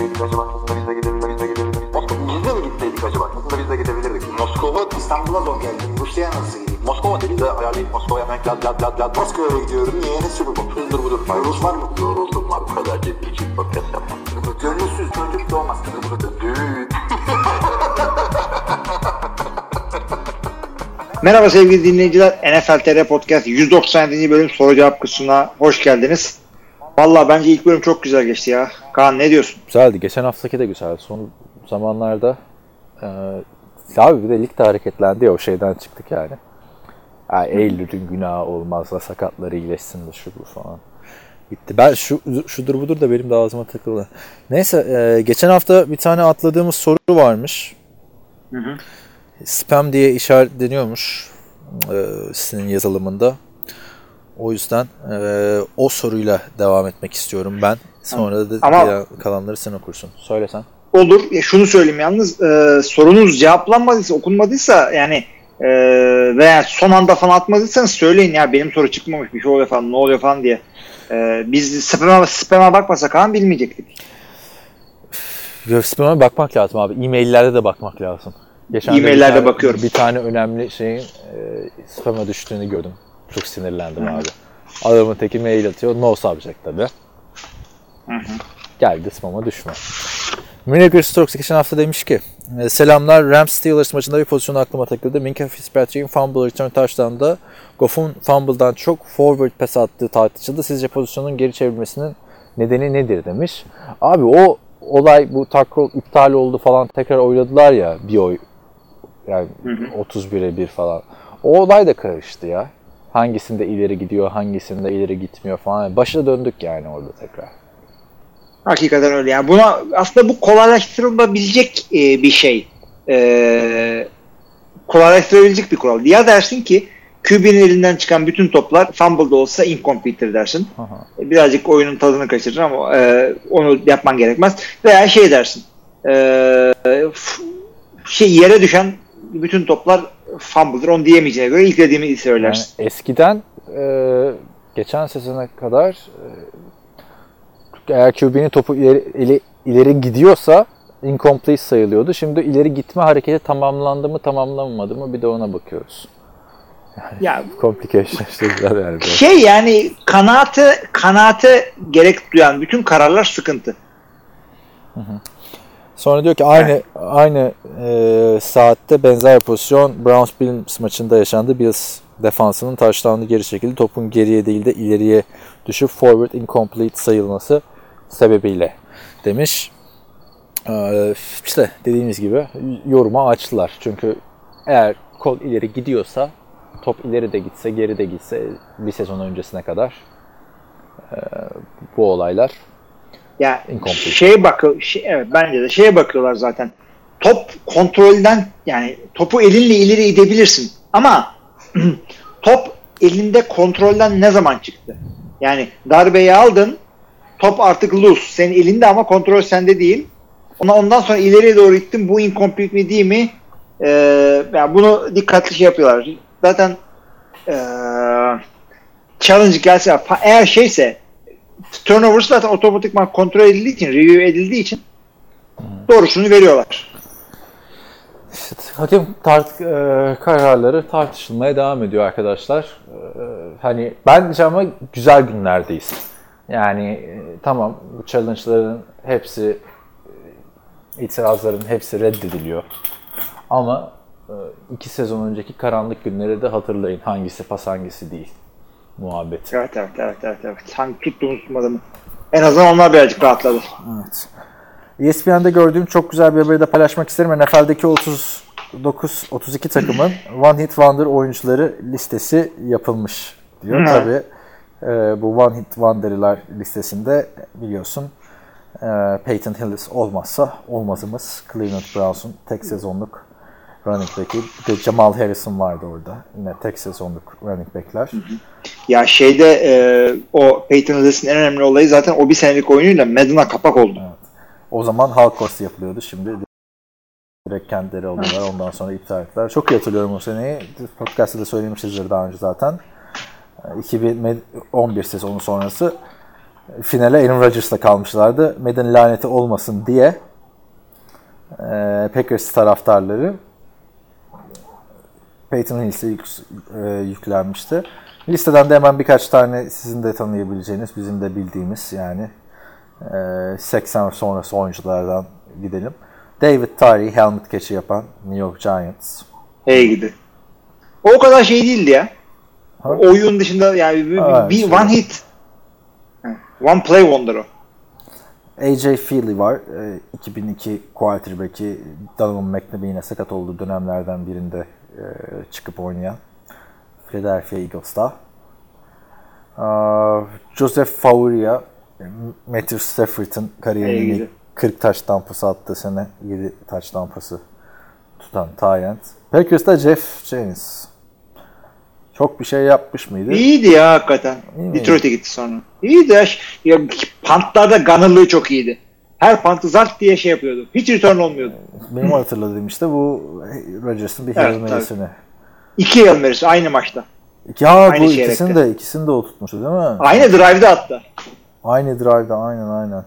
gitseydik acaba? Aslında biz de gidebilirdik. Biz de mi gitseydik acaba? Aslında biz de gidebilirdik. Moskova, İstanbul'a zor geldim. Rusya'ya nasıl gideyim? Moskova dedi de ayarlayıp Moskova'ya hemen lad lad lad lad. Moskova'ya gidiyorum. Niye? Ne sürü bu? Hızdır budur. Rus var mı? Yoruldum var. Bu kadar ciddi için podcast yapmam. Gönülsüz çocuk doğmaz. Düğün. Merhaba sevgili dinleyiciler. NFL TR Podcast 197. bölüm soru cevap kısmına hoş geldiniz. Valla bence ilk bölüm çok güzel geçti ya. Kaan ne diyorsun? Güzeldi. Geçen haftaki de güzeldi. Son zamanlarda e, abi bir de lig de hareketlendi ya o şeyden çıktık yani. yani Eylül'ün günahı olmaz da sakatları iyileşsin de şu bu falan. Bitti. Ben şu şudur budur da benim de ağzıma takıldı. Neyse e, geçen hafta bir tane atladığımız soru varmış. Hı hı. Spam diye işaretleniyormuş e, sizin yazılımında. O yüzden e, o soruyla devam etmek istiyorum ben. Sonra da Ama- kalanları sen okursun. Söyle sen. Olur. Ya şunu söyleyeyim yalnız e, sorunuz cevaplanmadıysa okunmadıysa yani e, veya son anda falan atmadıysanız söyleyin ya benim soru çıkmamış bir şey oluyor falan ne oluyor falan diye. E, biz spam'a, spam'a bakmasak Kaan bilmeyecektik. Spam'a bakmak lazım abi. E-maillerde de bakmak lazım. Geçen E-maillerde bakıyorum. Bir tane önemli şeyin e, spam'a düştüğünü gördüm. Çok sinirlendim abi. Adamın teki mail atıyor. No subject tabi. Geldi spam'a düşme. Miracle Strokes geçen hafta demiş ki e, Selamlar Rams Steelers maçında bir pozisyon aklıma takıldı. Minka Fitzpatrick'in fumble return touchdown'da Goff'un fumble'dan çok forward pass attığı tartışıldı. Sizce pozisyonun geri çevrilmesinin nedeni nedir demiş. Abi o olay bu tackle iptal oldu falan tekrar oynadılar ya bir oy yani 31'e 1 falan. O olay da karıştı ya. Hangisinde ileri gidiyor, hangisinde ileri gitmiyor falan. Başa döndük yani orada tekrar. Hakikaten öyle. Yani buna aslında bu kolaylaştırılabilecek e, bir şey. E, kolaylaştırılabilecek bir kural. Ya dersin ki QB'nin elinden çıkan bütün toplar fumble'da olsa incomplete'tir dersin. Aha. E, Birazcık oyunun tadını kaçırır ama e, onu yapman gerekmez. Veya şey dersin. E, şey yere düşen bütün toplar fumble'dır. Onu diyemeyeceğine göre ilk dediğimi Yani söylersin. eskiden e, geçen sezona kadar e, eğer QB'nin topu ileri, ili- ileri gidiyorsa incomplete sayılıyordu. Şimdi ileri gitme hareketi tamamlandı mı tamamlanmadı mı bir de ona bakıyoruz. Ya Complication güzel yani. şey yani kanaate kanaate gerek duyan bütün kararlar sıkıntı. Sonra diyor ki aynı aynı e, saatte benzer pozisyon Browns Bills maçında yaşandı. Bills defansının touchdown'ı geri çekildi. Topun geriye değil de ileriye düşüp forward incomplete sayılması sebebiyle demiş. Ee, işte dediğimiz gibi yoruma açtılar. Çünkü eğer kol ileri gidiyorsa top ileri de gitse geri de gitse bir sezon öncesine kadar e, bu olaylar Ya Incomplete. şeye bakıyor, şey, evet bence de şeye bakıyorlar zaten. Top kontrolden yani topu elinle ileri idebilirsin ama top elinde kontrolden ne zaman çıktı? Yani darbeyi aldın, top artık loose, senin elinde ama kontrol sende değil. Ona ondan sonra ileriye doğru gittin, bu incomplete mi değil mi? Ee, yani bunu dikkatli şey yapıyorlar. Zaten ee, challenge gelse eğer şeyse turnover zaten otomatikman kontrol edildiği için, review edildiği için doğrusunu veriyorlar. İşte hakem tart e, kararları tartışılmaya devam ediyor arkadaşlar. E, hani bence ama güzel günlerdeyiz. Yani e, tamam bu challenge'ların hepsi e, itirazların hepsi reddediliyor. Ama e, iki sezon önceki karanlık günleri de hatırlayın hangisi pas hangisi değil muhabbeti. Evet evet evet evet. evet. Hangi tuttuğumuz tutmadığımı. En azından onlar birazcık rahatladı. Evet. ESPN'de gördüğüm çok güzel bir haberi de paylaşmak isterim. NFL'deki 39 32 takımın One Hit Wonder oyuncuları listesi yapılmış diyor. Hı. Tabii e, bu One Hit Wonder'lar listesinde biliyorsun e, Peyton Hillis olmazsa olmazımız Cleveland Browns'un tek sezonluk running back'i. Bir de Jamal Harrison vardı orada. Yine tek sezonluk running back'ler. Ya şeyde e, o Peyton Hillis'in en önemli olayı zaten o bir senelik oyunuyla Madden'a kapak oldu. O zaman Halkos yapılıyordu. Şimdi direkt kendileri alıyorlar. Ondan sonra iptal ettiler. Çok iyi hatırlıyorum o seneyi. Podcast'ta da söylemişizdir daha önce zaten. Ee, 2011 sezonu sonrası finale Aaron Rodgers'la kalmışlardı. Madden laneti olmasın diye e, Packers taraftarları Peyton Hills'e yük, e, yüklenmişti. Listeden de hemen birkaç tane sizin de tanıyabileceğiniz, bizim de bildiğimiz yani e, 80 sonrası oyunculardan gidelim. David Tyree helmet catch'i yapan New York Giants. Hey gidi. O kadar şey değildi ya. Ha? Oyun dışında yani bir, Ha, bir şey. one hit. One play wonder o. AJ Feely var. E, 2002 quarterback'i Donovan McNabb yine sakat olduğu dönemlerden birinde e, çıkıp oynayan. Philadelphia Eagles'ta. Aa, Joseph Fauria, Matthew Stafford'ın gidi. 40 taş tampası attığı sene 7 taş tampası tutan Tyent. Packers'ta Jeff James. Çok bir şey yapmış mıydı? İyiydi ya hakikaten. Detroit'e gitti sonra. İyiydi ya. ya pantlarda gunnerlığı çok iyiydi. Her pantı zart diye şey yapıyordu. Hiç return olmuyordu. Benim hatırladığım işte bu Rodgers'ın bir Evet, Hail Mary'sini. İki yıl verirse aynı maçta. Ya Aynı bu çeyrekte. ikisini de ikisini de o tutmuştu değil mi? Aynı drive'da attı. Aynı drive'da aynen aynen.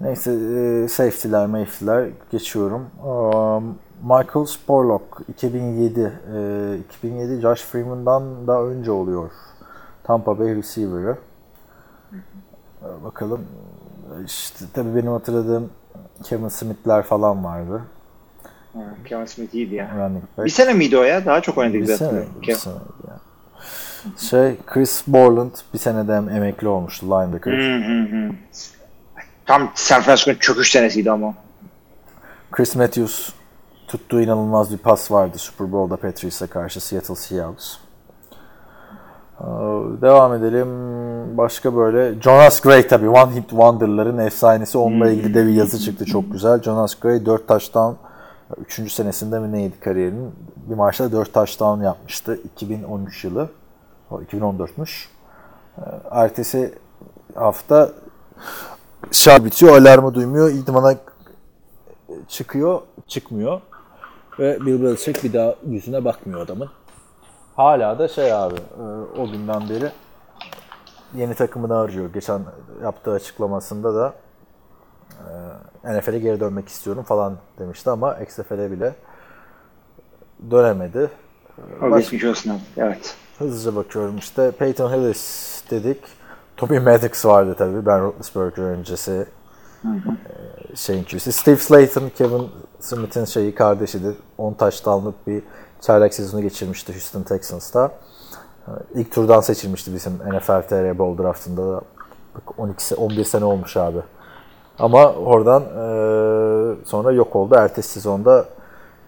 Neyse e, safety'ler mafety'ler geçiyorum. Um, Michael Sporlock 2007 e, 2007 Josh Freeman'dan da önce oluyor. Tampa Bay receiver'ı. E, bakalım işte tabii benim hatırladığım Kevin Smith'ler falan vardı. Ha, Kevin Smith iyiydi ya. Running back. Bir sene miydi o ya? Daha çok oynadı Bir güzel sene, bir sene yani. Şey Chris Borland bir senede emekli olmuştu linebacker. Hı hı hı. Tam San Francisco'nun çöküş senesiydi ama. Chris Matthews tuttuğu inanılmaz bir pas vardı Super Bowl'da Patriots'a karşı Seattle Seahawks. Ee, Devam edelim. Başka böyle Jonas Gray tabii One Hit Wonder'ların efsanesi. Onunla ilgili de bir yazı çıktı çok güzel. Jonas Gray 4 taştan 3. senesinde mi neydi kariyerinin? Bir maçta 4 touchdown yapmıştı. 2013 yılı. O 2014'müş. Ee, Ertesi hafta şarj bitiyor. Alarmı duymuyor. İdmana çıkıyor. Çıkmıyor. Ve Bill Belichick bir daha yüzüne bakmıyor adamın. Hala da şey abi e, o günden beri yeni takımını arıyor. Geçen yaptığı açıklamasında da e, NFL'e geri dönmek istiyorum falan demişti ama XFL'e bile dönemedi. O Baş- geçmiş olsun abi. Evet. Hızlıca bakıyorum işte. Peyton Hillis dedik. Toby Maddox vardı tabii. Ben Roethlisberger öncesi e, şeyin QC. Steve Slayton, Kevin Smith'in şeyi kardeşidir. 10 touchdown'lık bir çaylak sezonu geçirmişti Houston Texans'ta. E, İlk turdan seçilmişti bizim NFL TR Bowl draftında da. Bak 12 se- 11 sene olmuş abi. Ama oradan e, sonra yok oldu. Ertesi sezonda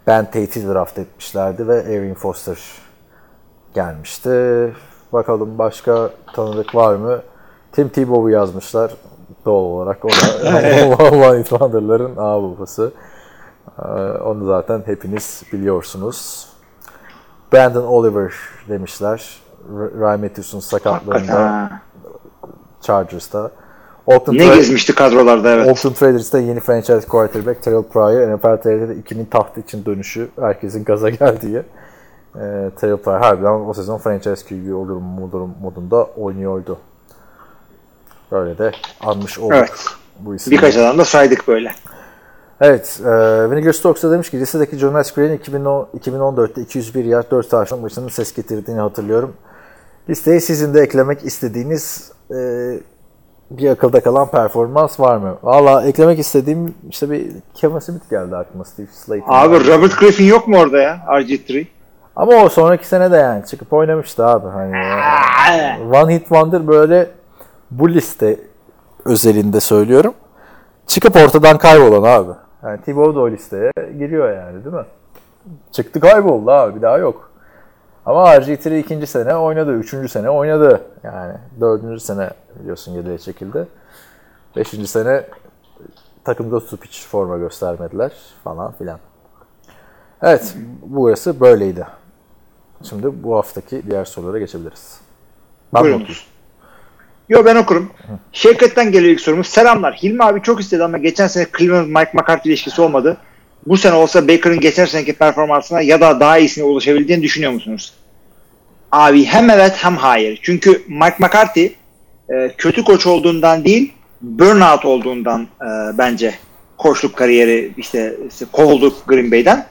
Ben Tate'i draft etmişlerdi ve Erin Foster gelmişti. Bakalım başka tanıdık var mı? Tim Tebow'u yazmışlar. Doğal olarak o da One Hit Wonder'ların ağ babası. Ee, Onu zaten hepiniz biliyorsunuz. Brandon Oliver demişler. R- Ryan Matthews'un sakatlığında Ha. Chargers'ta. Oakland, Ne Ra- gezmişti kadrolarda evet. Oakland Raiders'ta yeni franchise quarterback Terrell Pryor NFL TR'de ikinin taht için dönüşü herkesin gaza geldiği. E, Terrell Pryor harbiden o sezon franchise QB olur mu modun- modunda oynuyordu. Böyle de anmış olduk Evet. bu isimleri. Birkaç adam da saydık böyle. Evet, e, Vinegar Stokes da demiş ki lisedeki Jonas 2010 2014'te 201 yard 4 taştan maçının ses getirdiğini hatırlıyorum. Listeye sizin de eklemek istediğiniz e, bir akılda kalan performans var mı? Valla eklemek istediğim işte bir Kevin Smith geldi aklıma Steve Slayton. Abi Robert Griffin yok mu orada ya? RG3. Ama o sonraki sene de yani çıkıp oynamıştı abi. Hani One Hit Wonder böyle bu liste özelinde söylüyorum. Çıkıp ortadan kaybolan abi. Yani Thibaut da o listeye giriyor yani değil mi? Çıktı kayboldu abi bir daha yok. Ama RG3 ikinci sene oynadı, üçüncü sene oynadı. Yani dördüncü sene biliyorsun geriye çekildi. Beşinci sene takımda tutup hiç forma göstermediler falan filan. Evet, burası böyleydi. Şimdi bu haftaki diğer sorulara geçebiliriz. Ben Buyurun. okuyayım? Yo ben okurum. Şevket'ten geliyor ilk sorumuz. Selamlar. Hilmi abi çok istedi ama geçen sene Cleveland Mike McCarthy ilişkisi olmadı. Bu sene olsa Baker'ın geçen seneki performansına ya da daha iyisine ulaşabildiğini düşünüyor musunuz? Abi hem evet hem hayır. Çünkü Mike McCarthy e, kötü koç olduğundan değil burnout olduğundan e, bence koçluk kariyeri işte, işte kovuldu Green Bay'den.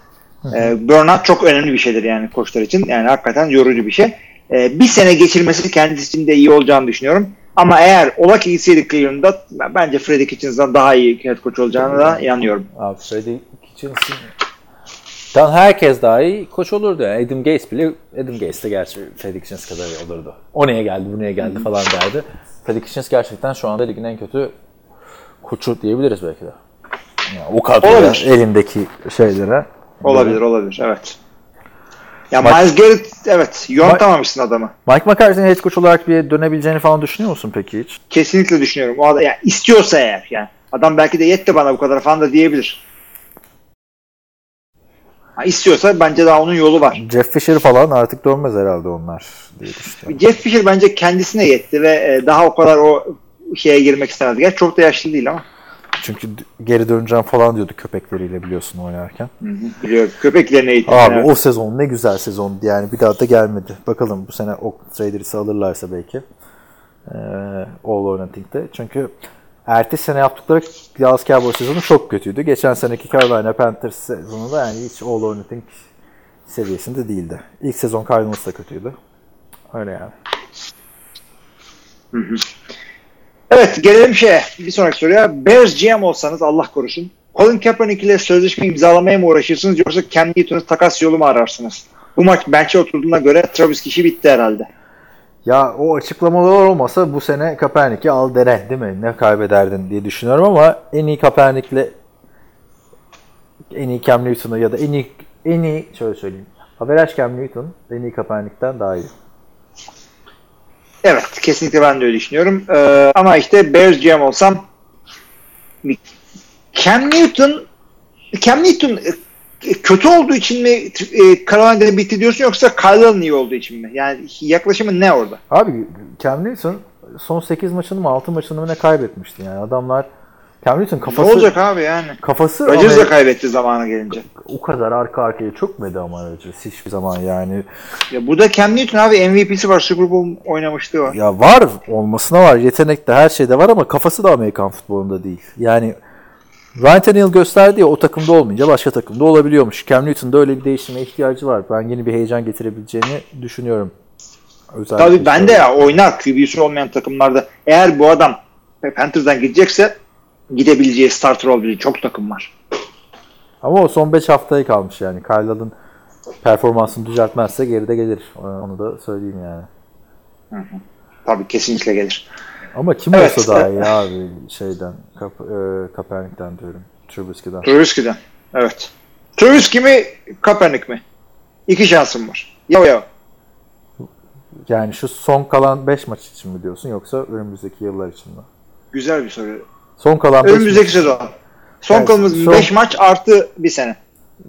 E, burnout çok önemli bir şeydir yani koçlar için. Yani hakikaten yorucu bir şey. E, bir sene geçirmesi kendisi için de iyi olacağını düşünüyorum. Ama eğer ola ki gitseydi Cleveland'da ben- bence Freddie Kitchens'dan daha iyi head coach olacağını da inanıyorum. Abi Freddie Kitchens'in Dan herkes daha iyi koç olurdu yani. Adam Gates bile Adam Gates de gerçi Freddie Kitchens kadar iyi olurdu. O neye geldi, bu neye geldi falan derdi. Freddie Kitchens gerçekten şu anda ligin en kötü koçu diyebiliriz belki de. Yani o kadar elindeki şeylere. Olabilir olabilir evet. Ya Bak- Miles Garrett evet yontamamışsın adamı. Mike McCarthy'nin head coach olarak bir dönebileceğini falan düşünüyor musun peki hiç? Kesinlikle düşünüyorum. O adam, yani istiyorsa eğer yani. Adam belki de yetti bana bu kadar falan da diyebilir. Ha, istiyorsa bence daha onun yolu var. Jeff Fisher falan artık dönmez herhalde onlar diye düşünüyorum. Jeff Fisher bence kendisine yetti ve e, daha o kadar o şeye girmek istemedi. Gerçi çok da yaşlı değil ama. Çünkü geri döneceğim falan diyordu köpekleriyle biliyorsun oynarken. Biliyorum. Köpeklerini eğitim. Abi evet. o sezon ne güzel sezondu yani bir daha da gelmedi. Bakalım bu sene Oakland Raiders'ı alırlarsa belki. Ee, All or Nothing'de. Çünkü ertesi sene yaptıkları Dallas Cowboys sezonu çok kötüydü. Geçen seneki Carolina Panthers sezonu da yani hiç All or Nothing seviyesinde değildi. İlk sezon Cardinals da kötüydü. Öyle yani. Evet gelelim şeye. Bir sonraki soruya. Bears GM olsanız Allah korusun. Colin Kaepernick ile sözleşme imzalamaya mı uğraşırsınız yoksa Cam Newton'u takas yolu mu ararsınız? Bu maç bench'e oturduğuna göre Travis kişi bitti herhalde. Ya o açıklamalar olmasa bu sene Kaepernick'i al dene değil mi? Ne kaybederdin diye düşünüyorum ama en iyi Kaepernick'le en iyi Cam Newton'u ya da en iyi en iyi şöyle söyleyeyim. Average Cam Newton en iyi Kaepernick'ten daha iyi. Evet kesinlikle ben de öyle düşünüyorum. Ee, ama işte Bears GM olsam Cam Newton Cam Newton e, kötü olduğu için mi e, Carolina'da bitti diyorsun yoksa Kyle'ın iyi olduğu için mi? Yani yaklaşımın ne orada? Abi Cam Newton son 8 maçını mı 6 maçını mı ne kaybetmişti yani adamlar Cam Newton Ne kafası olacak abi yani? kafası Rodgers da kaybetti zamanı gelince. o kadar arka arkaya çökmedi ama Rodgers hiçbir zaman yani. Ya bu da Cam Newton abi MVP'si var. Super Bowl oynamışlığı var. Ya var olmasına var. Yetenek de her şeyde var ama kafası da Amerikan futbolunda değil. Yani Ryan Tannehill gösterdi ya o takımda olmayınca başka takımda olabiliyormuş. Cam Newton'da öyle bir değişime ihtiyacı var. Ben yeni bir heyecan getirebileceğini düşünüyorum. Özellikle Tabii ben de ya oynar QB'si olmayan takımlarda. Eğer bu adam Panthers'dan gidecekse gidebileceği starter olabileceği çok takım var. Ama o son 5 haftaya kalmış yani. Kyle'ın performansını düzeltmezse geride gelir. Onu da söyleyeyim yani. Tabii kesinlikle gelir. Ama kim Evet. olsa daha iyi abi şeyden, Kap e, Kaepernick'ten diyorum. Trubisky'den. Trubisky'den. Evet. Trubisky mi Kaepernick mi? İki şansım var. Ya ya. Yani şu son kalan 5 maç için mi diyorsun yoksa önümüzdeki yıllar için mi? Güzel bir soru. Son kalan 5 Önümüzdeki sezon. Son Yani son- 5 maç artı bir sene.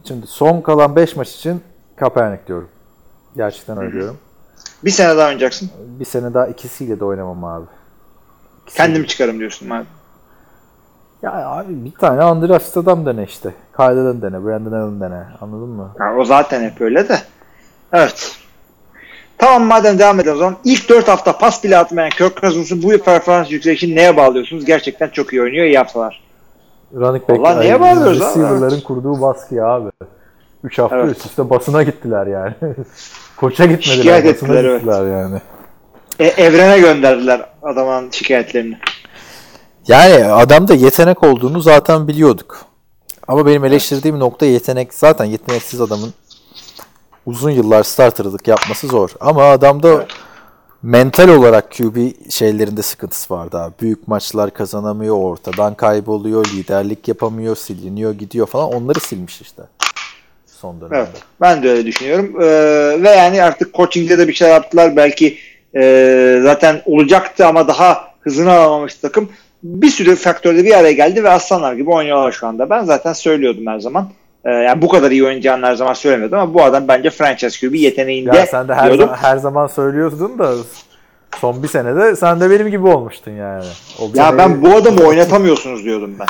Şimdi son kalan 5 maç için Kaepernick diyorum. Gerçekten öyle diyorum. Bir sene daha oynayacaksın. Bir sene daha ikisiyle de oynamam abi. İkisiyle- Kendim çıkarım diyorsun. abi. Ya abi bir tane undrafted adam dene işte. Kyle'den dene, Brandon Allen dene. Anladın mı? Ha, o zaten hep öyle de. Evet. Tamam madem devam edelim o zaman. İlk 4 hafta pas bile atmayan Kirk Cousins'ın bu performans yükselişini neye bağlıyorsunuz? Gerçekten çok iyi oynuyor, iyi haftalar. Running back, Vallahi niye ay, bağırıyoruz abi? receiver'ların Evet. kurduğu baskı abi. 3 hafta Evet. üst üste basına gittiler yani. Koça gitmediler, Şikayet basına ettiler, evet. gittiler yani. E, evrene gönderdiler adamın şikayetlerini. Yani adamda yetenek olduğunu zaten biliyorduk. Ama benim eleştirdiğim nokta yetenek. Zaten yeteneksiz adamın uzun yıllar starterlık yapması zor. Ama adamda mental olarak QB şeylerinde sıkıntısı vardı abi. Büyük maçlar kazanamıyor, ortadan kayboluyor, liderlik yapamıyor, siliniyor, gidiyor falan. Onları silmiş işte. Son dönemde. Evet. Ben de öyle düşünüyorum. Ee, ve yani artık coaching'de de bir şeyler yaptılar. Belki e, zaten olacaktı ama daha hızını alamamış takım. Bir sürü faktörde bir araya geldi ve aslanlar gibi oynuyorlar şu anda. Ben zaten söylüyordum her zaman. Ee, yani bu kadar iyi oynayacağını her zaman söylemiyordum ama bu adam bence franchise QB yeteneğinde Ya sen de her, zaman, her zaman söylüyordun da son bir senede sen de benim gibi olmuştun yani. O Ya seneyi- ben bu adamı oynatamıyorsunuz diyordum ben.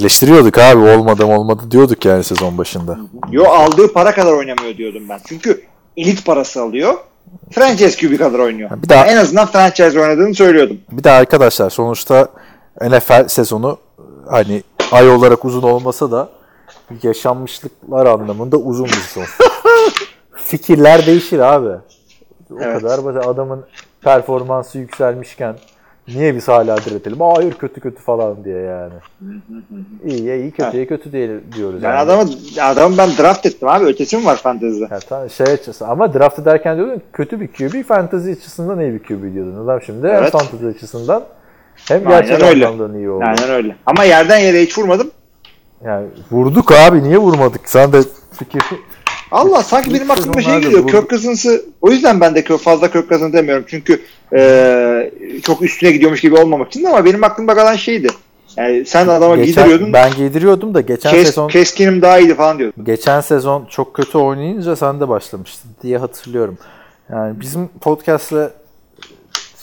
Eleştiriyorduk abi olmadı olmadı diyorduk yani sezon başında. Yo aldığı para kadar oynamıyor diyordum ben. Çünkü elit parası alıyor. franchise QB kadar oynuyor. Bir daha- en azından franchise oynadığını söylüyordum. Bir de arkadaşlar sonuçta NFL sezonu hani ay olarak uzun olmasa da yaşanmışlıklar anlamında uzun bir sezon. Fikirler değişir abi. O Evet. kadar basit. Adamın performansı yükselmişken niye biz hala diretelim? Hayır kötü kötü falan diye yani. İyi iyi kötüye kötü diye diyoruz. Ben yani. adamı, adamı ben draft ettim abi. Ötesi mi var fantezide? Ya tamam, şey açısı ama draft ederken diyordun kötü bir QB, fantasy açısından iyi bir QB diyordun. Adam şimdi Evet. fantasy açısından hem Aynen gerçek öyle. anlamda iyi oldu. Aynen öyle. Ama yerden yere hiç vurmadım. Yani vurduk abi niye vurmadık? Sen de fikir Allah sanki benim aklıma şey geliyor. Kök Cousins'ı o yüzden ben de fazla Kök Cousins demiyorum. Çünkü e, çok üstüne gidiyormuş gibi olmamak için ama benim aklımda kalan şeydi. Yani sen adama geçen, giydiriyordun. ben giydiriyordum da geçen Kes, sezon Keskinim daha iyiydi falan diyordun. geçen sezon çok kötü oynayınca sen de başlamıştın diye hatırlıyorum. Yani bizim podcast'te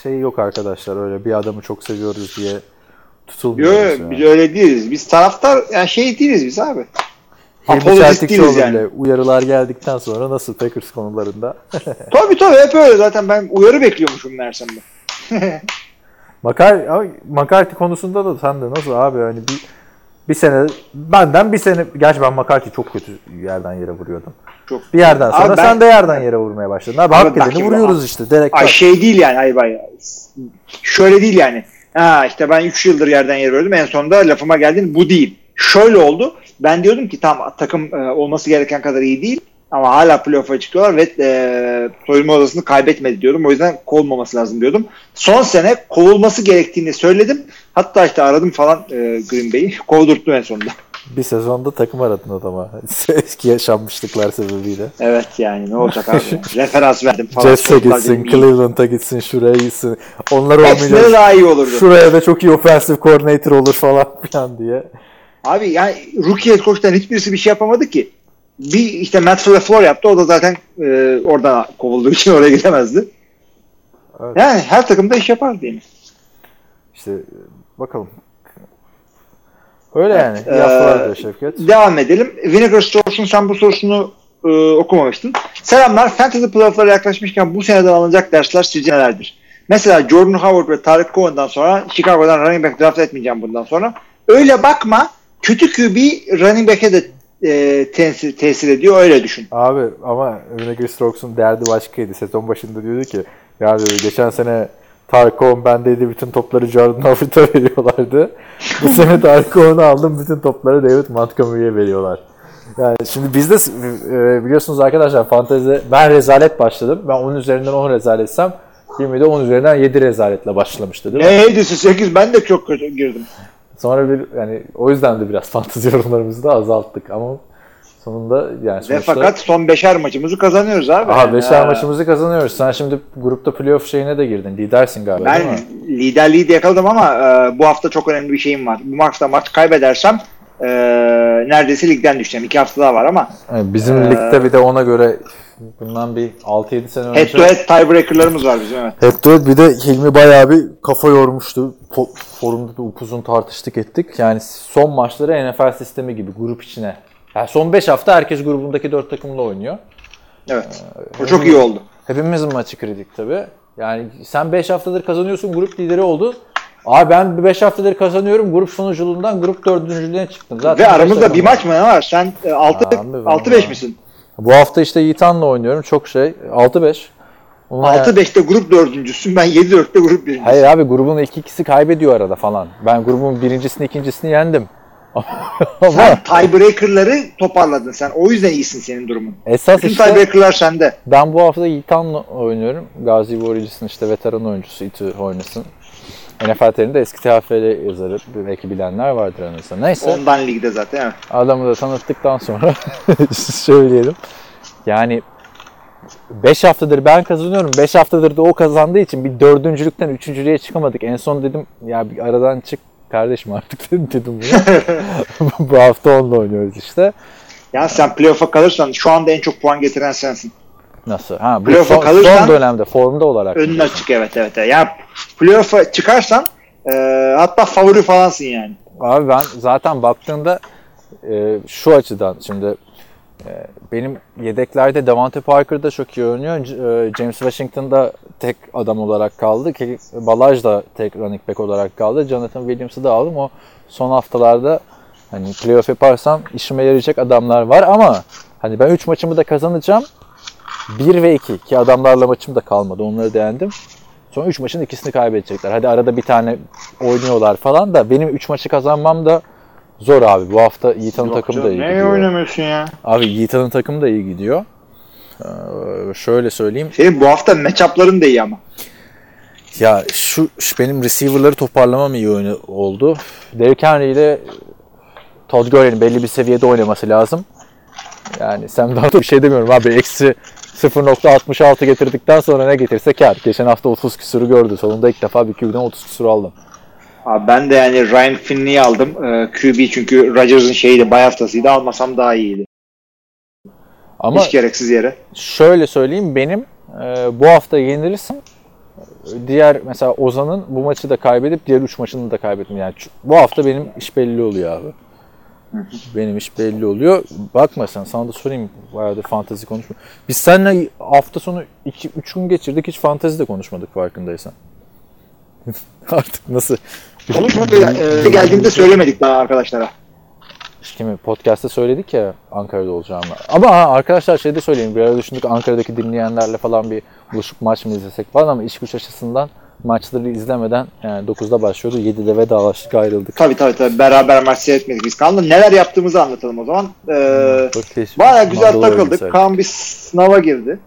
şey yok arkadaşlar öyle bir adamı çok seviyoruz diye Yok tutulmuyoruz. biz öyle değiliz. Biz taraftar yani şey değiliz biz abi. Çeltikçioğlu değiliz yani. bile uyarılar geldikten sonra nasıl Packers konularında Tabii tabii hep öyle zaten ben uyarı bekliyormuşum meğersem de. Makar, abi, McCarthy konusunda da sen de nasıl abi hani bir bir sene benden bir sene gerçi ben McCarthy çok kötü yerden yere vuruyordum. Çok. Bir yerden sonra Abi ben- sen de yerden yere vurmaya başladın. Abi, Abi hak edeni vuruyoruz işte direkt. Ay bak. şey değil yani ay bay. Şöyle değil yani. Ha işte ben 3 yıldır yerden yere veriyordum. En sonunda lafıma geldin. Bu değil. Şöyle oldu. Ben diyordum ki tam takım e, olması gereken kadar iyi değil. Ama hala playoff'a çıkıyorlar ve e, soyunma odasını kaybetmedi diyordum. O yüzden kovulmaması lazım diyordum. Son sene kovulması gerektiğini söyledim. Hatta işte aradım falan e, Green Bay'i. Kovdurttum en sonunda. Bir sezonda takım aradın adama. Eski yaşanmışlıklar sebebiyle. Evet yani ne olacak abi. Referans verdim falan. Jets'e gitsin. Cleveland'a gitsin, şuraya gitsin. Onlar olmayacak. daha iyi olurdu. Şuraya da çok iyi offensive coordinator olur falan filan diye. Abi yani rookie head coach'tan hiçbirisi bir şey yapamadı ki. Bir işte Matt LaFleur yaptı. O da zaten e, oradan kovulduğu için oraya gidemezdi. Evet. Yani her takımda iş yapar diyelim. İşte bakalım. Öyle yani. İyi Ee, haftalar diyor Şevket. Devam edelim. Vinegar Stores'un sen bu sorusunu e, okumamıştın. Selamlar. Fantasy playoff'lara yaklaşmışken bu seneden alınacak dersler sizce nelerdir? Mesela Jordan Howard ve Tarık Cohen'dan sonra Chicago'dan running back draft etmeyeceğim bundan sonra. Öyle bakma. Kötü QB running back'e de e, tesir, tesir ediyor. Öyle düşün. Abi ama Vinegar Strokes'un derdi başkaydı. Sezon başında diyordu ki ya diyor, geçen sene Tarık Cohen bendeydi bütün topları Jordan Howard'a veriyorlardı. Bu sene Tarık Cohen'ı aldım bütün topları David Montgomery'e veriyorlar. Yani şimdi bizde e, biliyorsunuz arkadaşlar fantezi ben rezalet başladım. Ben 10 üzerinden 10 rezaletsem 20'de 10 üzerinden 7 rezaletle başlamıştı değil mi? E, Hades'i 8 ben de çok kötü girdim. Sonra bir yani o yüzden de biraz fantezi yorumlarımızı da azalttık ama sonunda yani Ve sonuçta fakat son beşer maçımızı kazanıyoruz abi. Aha Yani, beşer ha. maçımızı kazanıyoruz. Sen şimdi grupta playoff şeyine de girdin. Lidersin galiba değil Ben mi? liderliği de yakaladım ama e, bu hafta çok önemli bir şeyim var. Bu maçta maç kaybedersem e, neredeyse ligden düşeceğim. İki hafta daha var ama Evet, bizim Ee, ligde bir de ona göre bundan bir 6-7 sene önce head to head tiebreaker'larımız var bizim evet. Head to head bir de Hilmi bayağı bir kafa yormuştu. Forumda da upuzun tartıştık ettik. Yani son maçları NFL sistemi gibi grup içine. Yani son 5 hafta herkes grubundaki 4 takımla oynuyor. Evet. O çok iyi oldu. Hepimizin maçı kritik tabii. Yani sen 5 haftadır kazanıyorsun, grup lideri oldun. Abi ben 5 haftadır kazanıyorum, grup sonuculuğundan grup dördüncülüğüne çıktım. Zaten Ve aramızda bir maç mı ne var? Sen e, 6 Abi ben 6 var. 5 misin? Bu hafta işte Yiğitan'la oynuyorum. Çok şey. 6-5. Ona 6 5'te grup dördüncüsün. Ben 7 4'te grup birincisi. Hayır abi grubun ilk ikisi kaybediyor arada falan. Ben grubun birincisini ikincisini yendim. Sen tiebreaker'ları toparladın sen. O yüzden iyisin senin durumun. esas Bütün işte tiebreaker'lar sende. ben bu hafta Yiğitan'la oynuyorum. Gazi Warriors'ın işte veteran oyuncusu İTÜ oynasın. NFL TR'inde eski TFL yazarı. Belki bilenler vardır aranızda. Neyse. Ondan ligde zaten. Evet. Adamı da tanıttıktan sonra söyleyelim. Yani 5 haftadır ben kazanıyorum. 5 haftadır da o kazandığı için bir dördüncülükten üçüncülüğe çıkamadık. En son dedim ya bir aradan çık kardeşim artık dedim, dedim bunu. Bu hafta onunla oynuyoruz işte. Yani sen playoff'a kalırsan şu anda en çok puan getiren sensin. Nasıl? Ha, bu son, kalırsan- son dönemde formda olarak. Önün açık evet evet. Yani playoff'a çıkarsan e, hatta favori falansın yani. Abi ben zaten baktığımda e, şu açıdan şimdi benim yedeklerde Devante Parker da çok iyi oynuyor. E, James Washington da tek adam olarak kaldı. Ki Balaj da tek running back olarak kaldı. Jonathan Williams'ı da aldım. O son haftalarda hani playoff yaparsam işime yarayacak adamlar var ama hani ben 3 maçımı da kazanacağım. 1 ve 2 ki adamlarla maçım da kalmadı. Onları beğendim. Son 3 maçın ikisini kaybedecekler. Hadi arada bir tane oynuyor falan da benim 3 maçı kazanmam da zor abi. Bu hafta Yiğit'in takımı da iyi Ne gidiyor. oynamıyorsun ya? Abi Yiğit'in takımı da iyi gidiyor. Ee, şöyle söyleyeyim. Senin bu hafta matchup'ların da iyi ama. Ya şu, şu benim receiver'ları toparlamam iyi oyunu oldu. Derrick Henry ile Todd Gurley'nin belli bir seviyede oynaması lazım. Yani Sam Darnold bir şey demiyorum abi. Eksi 0.66 getirdikten sonra ne getirse kar. Geçen hafta 30 küsürü gördü. Sonunda ilk defa bir QB'den 30 küsür aldım. Abi ben de yani Ryan Finley'i aldım. Ee, QB çünkü Rodgers'ın şeyiydi, bay haftasıydı. Almasam daha iyiydi. Ama Hiç gereksiz yere. şöyle söyleyeyim benim e, bu hafta yenilirsem diğer mesela Ozan'ın bu maçı da kaybedip diğer 3 maçını da kaybettim. Yani bu hafta benim iş belli oluyor abi. Benim iş belli oluyor. Bakma sen sana da sorayım bayağıdır fantezi konuşma. Biz seninle hafta sonu 2-3 gün geçirdik hiç fantezi de konuşmadık farkındaysan. Artık nasıl? Konuşmadık. Ee, geldiğimde söylemedik daha arkadaşlara. Kimi podcast'ta söyledik ya Ankara'da olacağımı. Ama ha, arkadaşlar şey de söyleyeyim. Bir ara düşündük Ankara'daki dinleyenlerle falan bir buluşup maç mı izlesek falan ama iş güç açısından maçları izlemeden yani 9'da başlıyordu. 7'de vedalaştık ayrıldık. Tabii tabii tabii. Beraber maç seyretmedik biz. Kaan'la neler yaptığımızı anlatalım o zaman. Ee, değişik. Baya güzel Mandalorian takıldık. Kaan bir sınava girdi.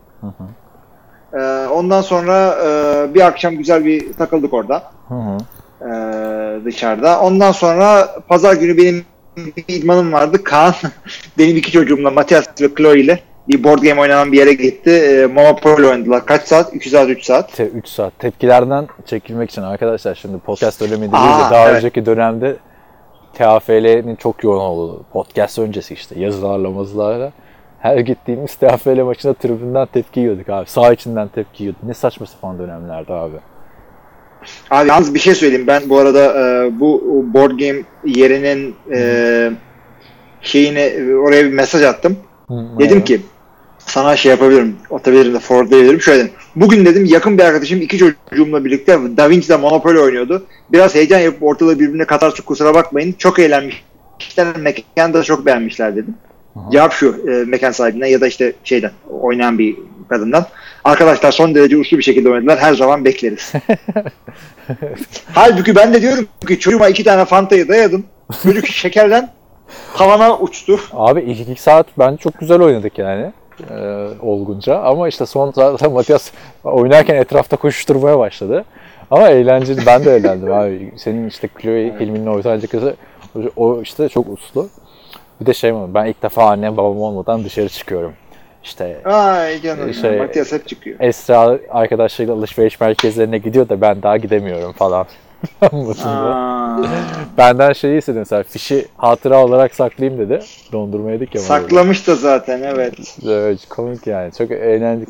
Ee, ondan sonra e, bir akşam güzel bir takıldık orada. Hı hı. Ee, dışarıda. Ondan sonra pazar günü benim bir idmanım vardı. Kaan benim iki çocuğumla Matias ve Chloe ile bir board game oynanan bir yere gitti. Ee, Monopoly oynadılar. Kaç saat? 2 saat, 3 saat. Te- 3 saat. Tepkilerden çekilmek için arkadaşlar şimdi podcast dönemi değil de Aa, daha evet. önceki dönemde TAFL'nin çok yoğun olduğu podcast öncesi işte yazılarla mazılarla her gittiğimiz TAFL maçına tribünden tepki yiyorduk abi. Sağ içinden tepki yiyorduk. Ne saçma sapan dönemlerdi abi. Abi yalnız bir şey söyleyeyim. Ben bu arada e, bu board game yerinin e, şeyine oraya bir mesaj attım. Dedim ki sana şey yapabilirim, atabilirim de forwardlayabilirim. Şöyle dedim. Bugün dedim yakın bir arkadaşım iki çocuğumla birlikte Da Vinci'de Monopoly oynuyordu. Biraz heyecan yapıp ortalığı birbirine katarsın kusura bakmayın. Çok eğlenmişler. Mekanı da çok beğenmişler dedim. Cevap şu e, mekan sahibinden ya da işte şeyden oynayan bir kadından. Arkadaşlar son derece uslu bir şekilde oynadılar. Her zaman bekleriz. Halbuki ben de diyorum ki çocuğuma iki tane fantayı dayadım. Çocuk şekerden havana uçtu. Abi ilk iki saat bence çok güzel oynadık yani. e, olgunca ama işte son zaten Matias oynarken etrafta koşuşturmaya başladı. Ama eğlenceli. Ben de eğlendim abi. Senin işte Chloe Hilmi'nin ortanca kızı o işte çok uslu. Bir de şey mi? Ben ilk defa annem babam olmadan dışarı çıkıyorum. İşte Ay canım. Şey- Matias hep çıkıyor. Esra arkadaşlarıyla alışveriş merkezlerine gidiyor da ben daha gidemiyorum falan. Benden şeyi istedi mesela fişi hatıra olarak saklayayım dedi. Dondurma yedik ya. saklamış da zaten evet. Evet, komik yani. Çok eğlendik.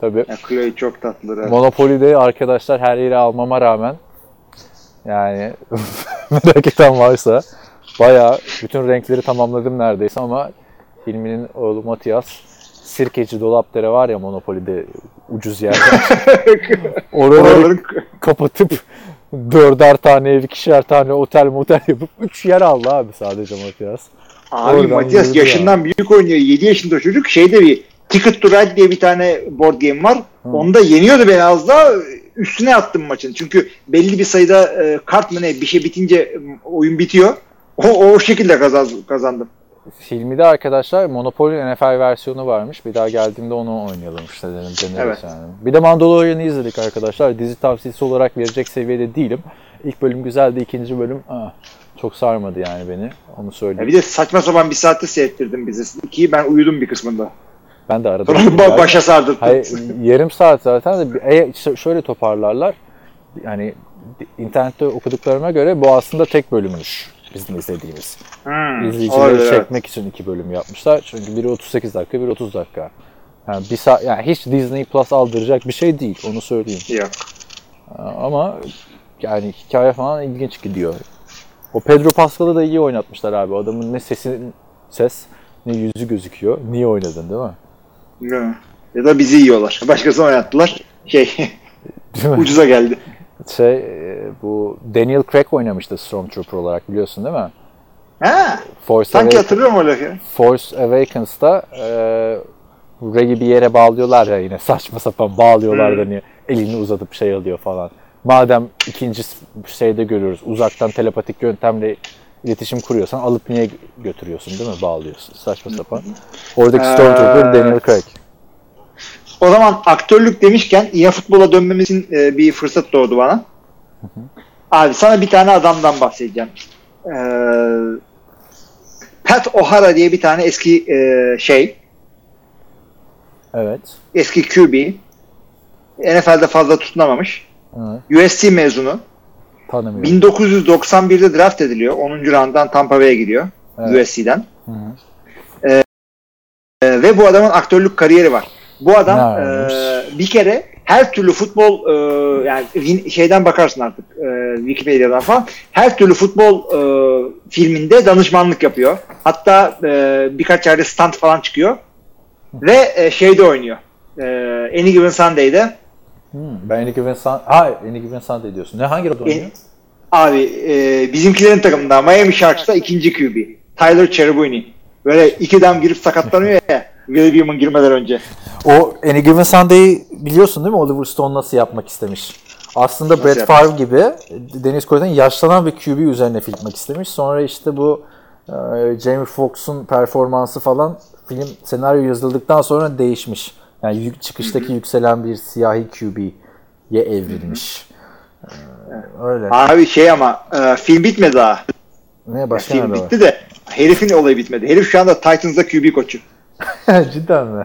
Tabii. Ya, Chloe çok tatlı. evet. Monopoly'de arkadaşlar her yeri almama rağmen yani merak eden varsa bayağı bütün renkleri tamamladım neredeyse ama Hilmi'nin oğlu Matias sirkeci dolapları var ya Monopoly'de ucuz yerde. Oraları kapatıp dörder tane ev, ikişer tane otel motel yapıp üç yer aldı abi sadece Matias. Abi Oradan Matias yaşından büyük oynuyor. 7 yaşında çocuk. Şeyde bir Ticket to Ride diye bir tane board game var. Onda yeniyordu beni az daha. Üstüne attım maçın. Çünkü belli bir sayıda e, kart mı ne bir şey bitince oyun bitiyor. O, o şekilde kazan, kazandım. Hilmi'de arkadaşlar Monopoly NFL versiyonu varmış. Bir daha geldiğimde onu oynayalım işte dedim. deneriz Evet. yani. Bir de Mandalorian'ı izledik arkadaşlar. Dizi tavsiyesi olarak verecek seviyede değilim. İlk bölüm güzeldi. ikinci bölüm aa, çok sarmadı yani beni. Onu Ya söyleyeyim. bir de saçma sapan bir saatte seyrettirdim bizi. İkiyi ben uyudum bir kısmında. Ben de arada. Sonra ba- başa sardırdım. Hayır, yarım saat zaten de e, şöyle toparlarlar. Yani internette okuduklarıma göre bu aslında tek bölümmüş bizim izlediğimiz. Hmm, İzleyicileri olabilir, evet. çekmek için iki bölüm yapmışlar. Çünkü biri 38 dakika, biri 30 dakika. Yani bir saat, yani hiç Disney Plus aldıracak bir şey değil, onu söyleyeyim. Yok. Ama yani hikaye falan ilginç gidiyor. O Pedro Pascal'ı da iyi oynatmışlar abi. Adamın ne sesi ses, ne yüzü gözüküyor. Niye oynadın değil mi? Değil mi? Ya da bizi yiyorlar. Başkasını oynattılar. Şey ucuza geldi. Şey, e, bu Daniel Craig oynamıştı Stormtrooper olarak biliyorsun değil mi? Ha, Force, sanki Awakens, hatırlıyorum o lafı. Force Awakens'ta e, Rey'i bir yere bağlıyorlar ya yine saçma sapan bağlıyorlar da niye elini uzatıp şey alıyor falan. Madem ikinci şeyde görüyoruz uzaktan telepatik yöntemle iletişim kuruyorsan alıp niye götürüyorsun değil mi? Bağlıyorsun. Saçma sapan. Oradaki Stormtrooper Ee, Daniel Craig. O zaman aktörlük demişken ya futbola dönmemiz için e, bir fırsat doğdu bana. Abi sana bir tane adamdan bahsedeceğim. Ee, Pat O'Hara diye bir tane eski e, şey, Evet. eski QB. NFL'de fazla tutunamamış. Hı, USC mezunu. tanımıyorum. 1991'de draft ediliyor. 10. round'dan Tampa Bay'e gidiyor. Evet. USC'den. Hı hı. Ee, ve bu adamın aktörlük kariyeri var. Bu adam e, bir kere her türlü futbol e, yani şeyden bakarsın artık e, Wikipedia'dan falan her türlü futbol e, filminde danışmanlık yapıyor. Hatta e, birkaç yerde stand falan çıkıyor. Ve e, şeyde oynuyor. E, Any Given Sunday'de Hı, ben Any Given Sun... Ha, Any Given Sunday diyorsun. Ne hangi roda oynuyor? abi e, bizimkilerin takımında Miami Sharks'ta ikinci QB. Tyler Cherubini. Böyle iki dam girip sakatlanıyor ya William'ın girmeden önce. O Any Given Sunday'i biliyorsun değil mi? Oliver Stone nasıl yapmak istemiş. Aslında Nasıl yapmış? Favre gibi Deniz Koy'dan yaşlanan bir QB üzerine filmmek istemiş. Sonra işte bu e, Jamie Foxx'un performansı falan film senaryo yazıldıktan sonra değişmiş. Yani yük, çıkıştaki yükselen bir siyahi QB'ye evrilmiş. E, öyle. Abi şey ama e, film bitmedi daha. Ne başka film nerede var? bitti de herifin olayı bitmedi. Herif şu anda Titans'da QB koçu. Cidden mi?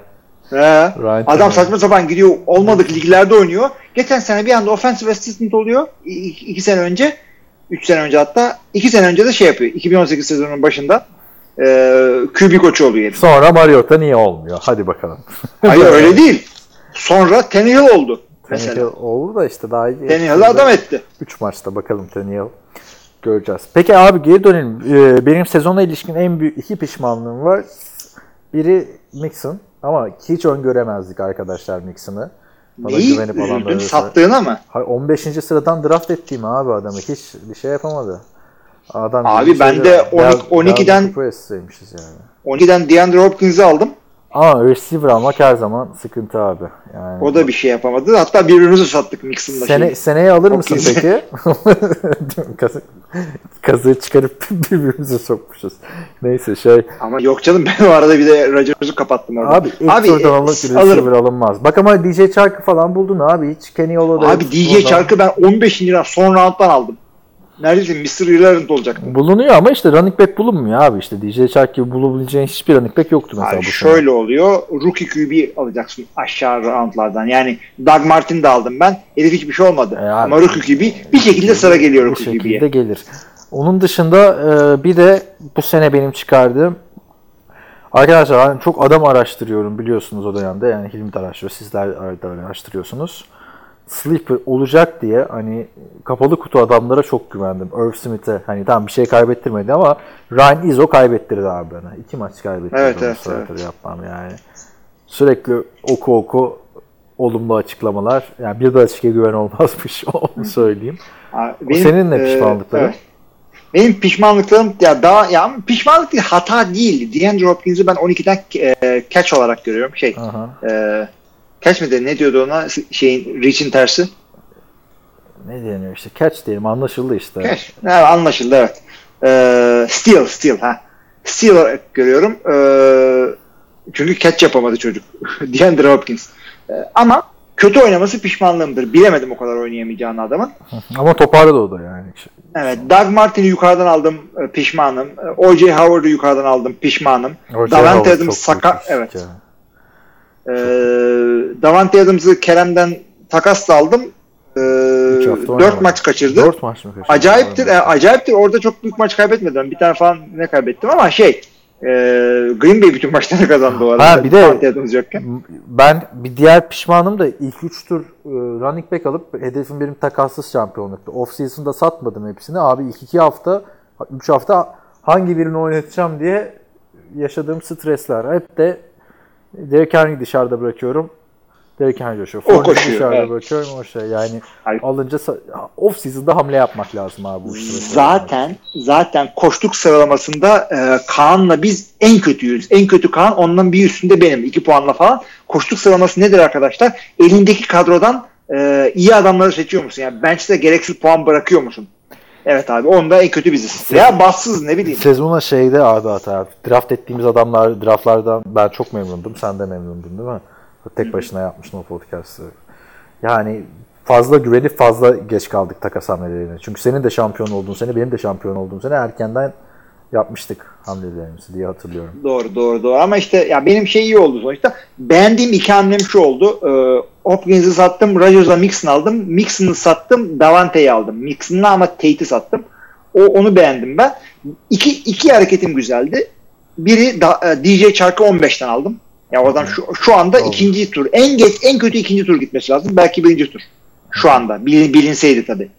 He. Ryan Adam Tannehill. saçma sapan gidiyor olmadık liglerde oynuyor. Geçen sene bir anda offensive assistant oluyor. İ- iki, sene önce. Üç sene önce hatta. iki sene önce de şey yapıyor. 2018 sezonunun başında e, QB koçu oluyor herif. Sonra Mariota niye olmuyor? Hadi bakalım. Hayır öyle değil. Sonra Tannehill oldu. Tannehill olur da işte daha iyi. Tannehill'i adam etti. 3 maçta bakalım Tannehill. Göreceğiz. Peki abi geri dönelim. Ee, benim sezona ilişkin en büyük iki pişmanlığım var. Biri Mixon ama hiç öngöremezdik arkadaşlar Mixon'ı. Bana Neyi güvenip alanlar üzüldün? arasında. Sattığına mı? Hayır, 15. sıradan draft ettiğim abi adamı. Hiç bir şey yapamadı. Adam Abi bir ben şey de Bel- 12 'den Bel- Press'teymişiz yani. 12'den DeAndre Hopkins'i aldım. Ama receiver almak her zaman sıkıntı abi. Yani O da bir şey yapamadı. Hatta birbirimizi sattık Mixon'la. Sene, seneye alır mısın peki? Kazı, kazığı çıkarıp birbirimize sokmuşuz. Neyse şey. Ama yok canım ben o arada bir de Rodgers'ı kapattım orada. Abi ilk turdan e, receiver alırım. alınmaz. Bak ama DJ Chark'ı falan buldun abi. Hiç Kenny Ola'da. Abi DJ Chark'ı ben 15. round son round'dan aldım. Neredeyse Mr. Irrelevant olacaktı. Bulunuyor ama işte running back bulunmuyor abi. işte DJ Chark gibi bulabileceğin hiçbir running back yoktu mesela Abi bu sene. şöyle oluyor. Rookie QB alacaksın aşağı roundlardan. Yani Doug Martin de aldım ben. Herif hiçbir şey olmadı. E abi. Ama Rookie QB bir şekilde sıra geliyor Rookie şekilde QB'ye. gelir. Onun dışında e, bir de bu sene benim çıkardığım Arkadaşlar ben çok adam araştırıyorum biliyorsunuz o dönemde. Yani Hilmi de araştırıyor, sizler de araştırıyorsunuz. Sleeper olacak diye hani kapalı kutu adamlara çok güvendim. Irv Smith'e hani tamam bir şey kaybettirmedi ama Ryan Izzo kaybettirdi abi bana. İki maç kaybettirdi. Evet, evet, starter yapmam yani. Sürekli oku oku olumlu açıklamalar. Yani bir de açık güven olmazmış onu söyleyeyim. Abi senin ne e, pişmanlıkların? evet. Benim pişmanlıklarım ya daha ya pişmanlık değil hata değil. DeAndre Hopkins'i ben 12'den e, catch olarak görüyorum. Şey Aha. e, catch mi de ne diyordu ona şeyin reach'in tersi? Ne deniyor işte catch diyelim anlaşıldı işte. Catch. Ha, anlaşıldı evet. E, steal steal ha. Steal olarak görüyorum. E, çünkü catch yapamadı çocuk. DeAndre Hopkins. E, ama kötü oynaması pişmanlığımdır. Bilemedim o kadar oynayamayacağını adamın. Ama toparladı o da yani. Evet, Doug Martin'i yukarıdan aldım, e, pişmanım. E, O.J. Howard'ı yukarıdan aldım, pişmanım. Davante Adams çok saka büyük evet. risk ya. E, Davante Adams'ı Kerem'den takasla aldım. E, hafta 4 oynamadı. maç kaçırdı. Dört maç mı kaçırdı? Acayiptir, e, acayiptir. Orada çok büyük maç kaybetmedim. Bir tane falan ne kaybettim ama şey e, Green Bay bütün maçları kazandı o arada. Ha, bir de-. Ben bir diğer pişmanım da ilk 3 tur e, running back alıp hedefim benim takassız şampiyonluktu. Off season'da satmadım hepsini. Abi ilk 2 hafta 3 hafta hangi birini oynatacağım diye yaşadığım stresler hep de Derek Henry'i dışarıda bırakıyorum. Derek Henry coşuyor. O koşuyor, dışarıda evet. bırakıyorum. O şey yani Hayır. alınca off season'da hamle yapmak lazım abi bu işlere. Zaten zaten koştuk sıralamasında e, Kaan'la biz en kötüyüz. En kötü Kaan ondan bir üstünde benim. 2 puanla falan. Koştuk sıralaması nedir arkadaşlar? Elindeki kadrodan e, iyi adamları seçiyor musun? Yani bench'te gereksiz puan bırakıyor musun? Evet abi onda en kötü biziz. Ya bassız ne bileyim. Sezona şeyde abi hata. Draft ettiğimiz adamlar draftlardan ben çok memnundum. Sen de memnundun değil mi? Tek başına yapmıştın o podcast'ı. Yani fazla güvenip fazla geç kaldık takas hamlelerine. Çünkü senin de şampiyon olduğun sene, benim de şampiyon olduğum sene erkenden yapmıştık hamlelerimizi diye hatırlıyorum. Doğru doğru doğru ama işte ya benim şey iyi oldu sonuçta. Beğendiğim iki hamlem şu oldu. Ee, Hopkins'i sattım, Rodgers'a Mixon aldım. Mixon'ı sattım, Davante'yi aldım. Mixon'la ama Tate'i sattım. O onu beğendim ben. İki, iki hareketim güzeldi. Biri da, e, DJ Chark'ı 15'ten aldım. Ya oradan şu, şu anda Doğru. ikinci tur. En geç en kötü ikinci tur gitmesi lazım. Belki birinci tur. Şu anda. Bilin, bilinseydi tabii.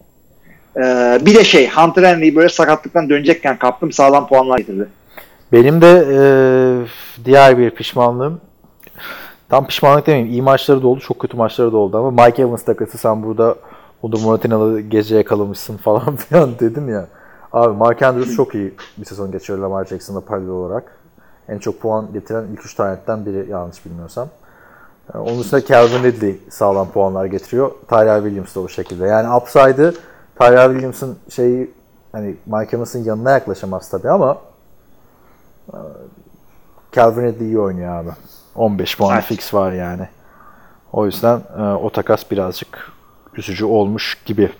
Ee, bir de şey Hunter Henry'i böyle sakatlıktan dönecekken kaptım. Sağlam puanlar getirdi. Benim de e, diğer bir pişmanlığım tam pişmanlık demeyeyim. iyi maçları da oldu, çok kötü maçları da oldu ama Mike Evans takası sen burada Onur Muratinalı gece yakalamışsın falan filan dedin ya. Abi Mark Andrews çok iyi bir sezon geçiriyor Lamar Jackson'la paralel olarak. En çok puan getiren ilk üç tanetten biri yanlış bilmiyorsam. Onun dışında Calvin Ridley sağlam puanlar getiriyor. Tyler Williams da o şekilde. Yani upside'ı Tyler Williams'ın şeyi hani Mike Evans'ın yanına yaklaşamaz tabii ama e, Calvin Ridley iyi oynuyor abi. 15 puan Evet. fix var yani. O yüzden e, o takas birazcık üzücü olmuş gibi.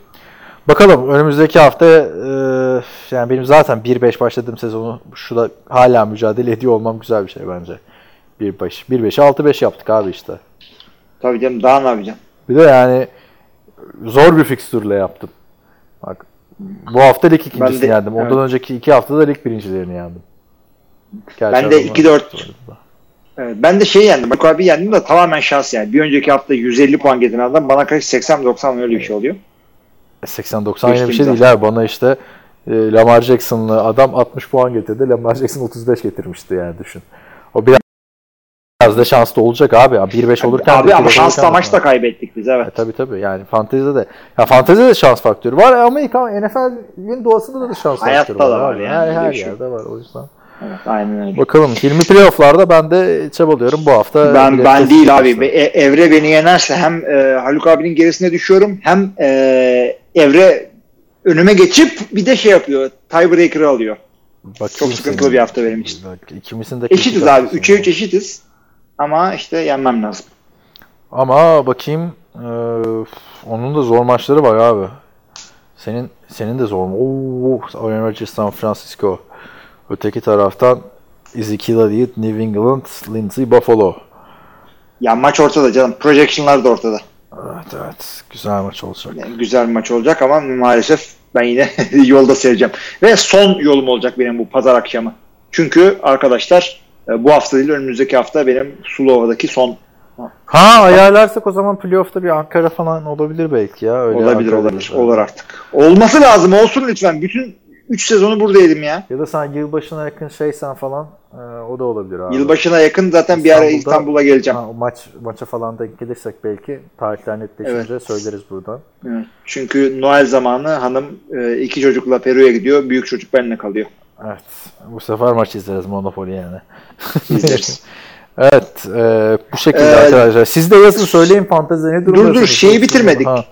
Bakalım önümüzdeki hafta e, yani benim zaten 1-5 başladığım sezonu şu da hala mücadele ediyor olmam güzel bir şey bence. 1-5. 1-5'i 6-5 yaptık abi işte. Tabii canım daha ne yapacağım? Bir de yani zor bir fikstürle yaptım. Bak bu hafta lig ikincisini Ben de- yendim. Ondan evet. önceki iki haftada lig birincilerini yendim. Gerçi Ben de adamlar- 2-4 Evet, ben de şey yendim. Bak abi yendim de tamamen şans yani. Bir önceki hafta 150 puan getiren adam bana karşı 80-90 öyle bir şey oluyor. 80-90 yine bir şey değil abi. Bana işte e, Lamar Jackson'lı adam 60 puan getirdi. Lamar Jackson 35 getirmişti yani düşün. O biraz, biraz da şanslı olacak abi. 1-5 olurken abi de ama 2-5 şansla olurken de- maçta kaybettik biz evet. E, tabii tabii yani fantezide de ya fantezide de şans faktörü var. Amerikan NFL'in doğasında da şans Hayatta faktörü var. da var abi. yani, Her, her şey. yerde var o yüzden. evet aynen öyle. Bakalım 20 playoff'larda ben de çabalıyorum bu hafta. Ben ben değil abi. başlar. E- Evre beni yenerse hem e, Haluk abinin gerisine düşüyorum hem e, Evre önüme geçip bir de şey yapıyor. Tiebreaker'ı alıyor. Bakayım Çok sıkıntılı senin- bir hafta benim için. Bak, ikimizin de Eşitiz abi. haftası 3'e var. 3 eşitiz. Ama işte yenmem lazım. Ama bakayım e, onun da zor maçları var abi. Senin senin de zor mu? Oo, Aaron Rodgers San Francisco. Öteki taraftan Ezekiel Elliott, New England, Lindsey Buffalo. Ya maç ortada canım. Projection'lar da ortada. Evet evet. Güzel maç olacak. Yani güzel maç olacak ama maalesef ben yine yolda seveceğim. Ve son yolum olacak benim bu pazar akşamı. Çünkü arkadaşlar bu hafta değil önümüzdeki hafta benim Sulova'daki son Ha ayarlarsak o zaman playoff'ta bir Ankara falan olabilir belki ya. Öyle olabilir Ankara'da olabilir. bir- Olur artık. Olması lazım olsun lütfen. Bütün 3 sezonu buradaydım ya. Ya da sen yılbaşına yakın şeysen falan e, o da olabilir abi. Yılbaşına yakın zaten bir ara İstanbul'da- İstanbul'a geleceğim. Ha, maç maça falan denk gelirsek belki tarihler netleşince söyleriz buradan. Evet. Çünkü Noel zamanı hanım e, iki çocukla Peru'ya gidiyor. Büyük çocuk benimle kalıyor. Evet. Bu sefer maç izleriz Monopoly yani. İzleriz. evet. e, bu şekilde Ee, arkadaşlar. Siz de yazın söyleyin fantezi ne durumdasınız? dur, şeyi bitirmedik. Ha,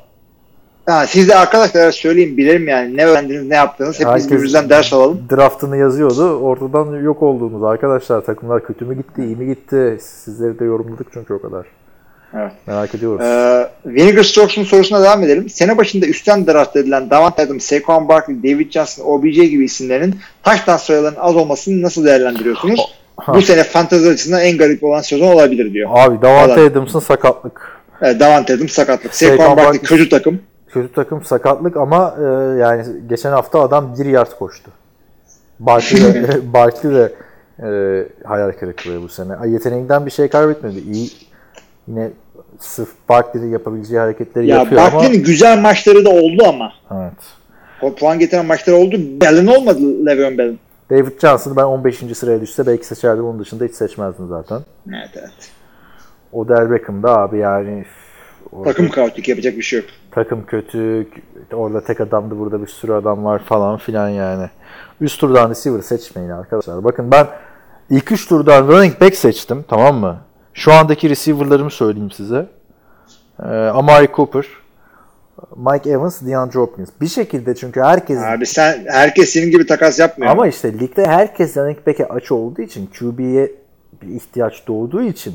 ha, siz de arkadaşlar söyleyeyim bilelim yani ne öğrendiniz ne yaptınız. Hepimiz birbirimizden ders alalım. draftını yazıyordu. Ortadan yok olduğumuz arkadaşlar takımlar kötü mü gitti, iyi mi gitti? Sizleri de yorumladık çünkü o kadar. Evet. Merak ediyoruz. Ee, Vinegar Strokes'un sorusuna devam edelim. Sene başında üstten draft edilen Davante Adams, Saquon Barkley, David Johnson, OBJ gibi isimlerin taştan sayılarının az olmasını nasıl değerlendiriyorsunuz? Ha. Bu sene fantezi açısından en garip olan sezon olabilir diyor. Abi Davante Falan. Adams'ın sakatlık. Evet, Davante Adams sakatlık. Saquon Saquon Barkley kötü takım. Kötü takım sakatlık ama e, yani geçen hafta adam 1 yard koştu. Barkley de, Barkley de e, hayal kırıklığı bu sene. Yeteneğinden bir şey kaybetmedi. İyi yine sırf Barkley'de yapabileceği hareketleri Ya yapıyor ama Barkley'nin güzel maçları da oldu ama. evet. O puan getiren maçları oldu. Bell'in olmadı Le'Veon Bell'in. David Johnson'ı ben 15. sıraya düşse belki seçerdim. Onun dışında hiç seçmezdim zaten. Evet evet. Odell Beckham da abi yani orada Takım kaotik yapacak bir şey yok. takım kötü. Orada tek adamdı burada bir sürü adam var falan filan yani. Üst turdan receiver seçmeyin arkadaşlar. Bakın ben ilk üç turdan running back seçtim tamam mı? Şu andaki receiver'larımı söyleyeyim size. Ee, Amari Cooper, Mike Evans, DeAndre Hopkins. Bir şekilde çünkü herkes Abi sen herkes senin gibi takas yapmıyor. ama işte ligde herkes running back'e aç olduğu için QB'ye bir ihtiyaç doğduğu için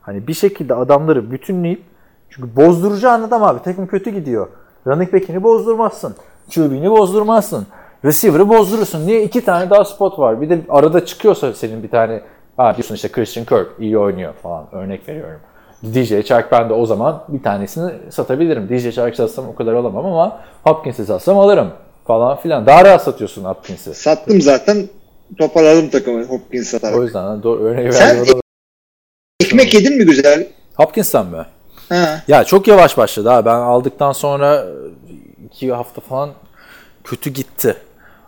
hani bir şekilde adamları bütünleyip çünkü bozduracağın adam abi takım kötü gidiyor. Running back'ini bozdurmazsın. QB'ni bozdurmazsın. Receiver'ı bozdurursun. Niye? iki tane daha spot var. Bir de arada çıkıyorsa senin bir tane ha diyorsun işte Christian Kirk iyi oynuyor falan. Örnek veriyorum. DJ Chark ben de o zaman bir tanesini satabilirim. DJ Chark satsam o kadar alamam ama Hopkins'i satsam alırım falan filan. Daha rahat satıyorsun Hopkins'i. Sattım zaten. Toparladım takımı Hopkins satarak. O yüzden doğru örneği Sen verdim. Ekmek yedin mi güzel? Hopkins'ten mi? Ha. Ya çok yavaş başladı ha. Ben aldıktan sonra iki hafta falan kötü gitti.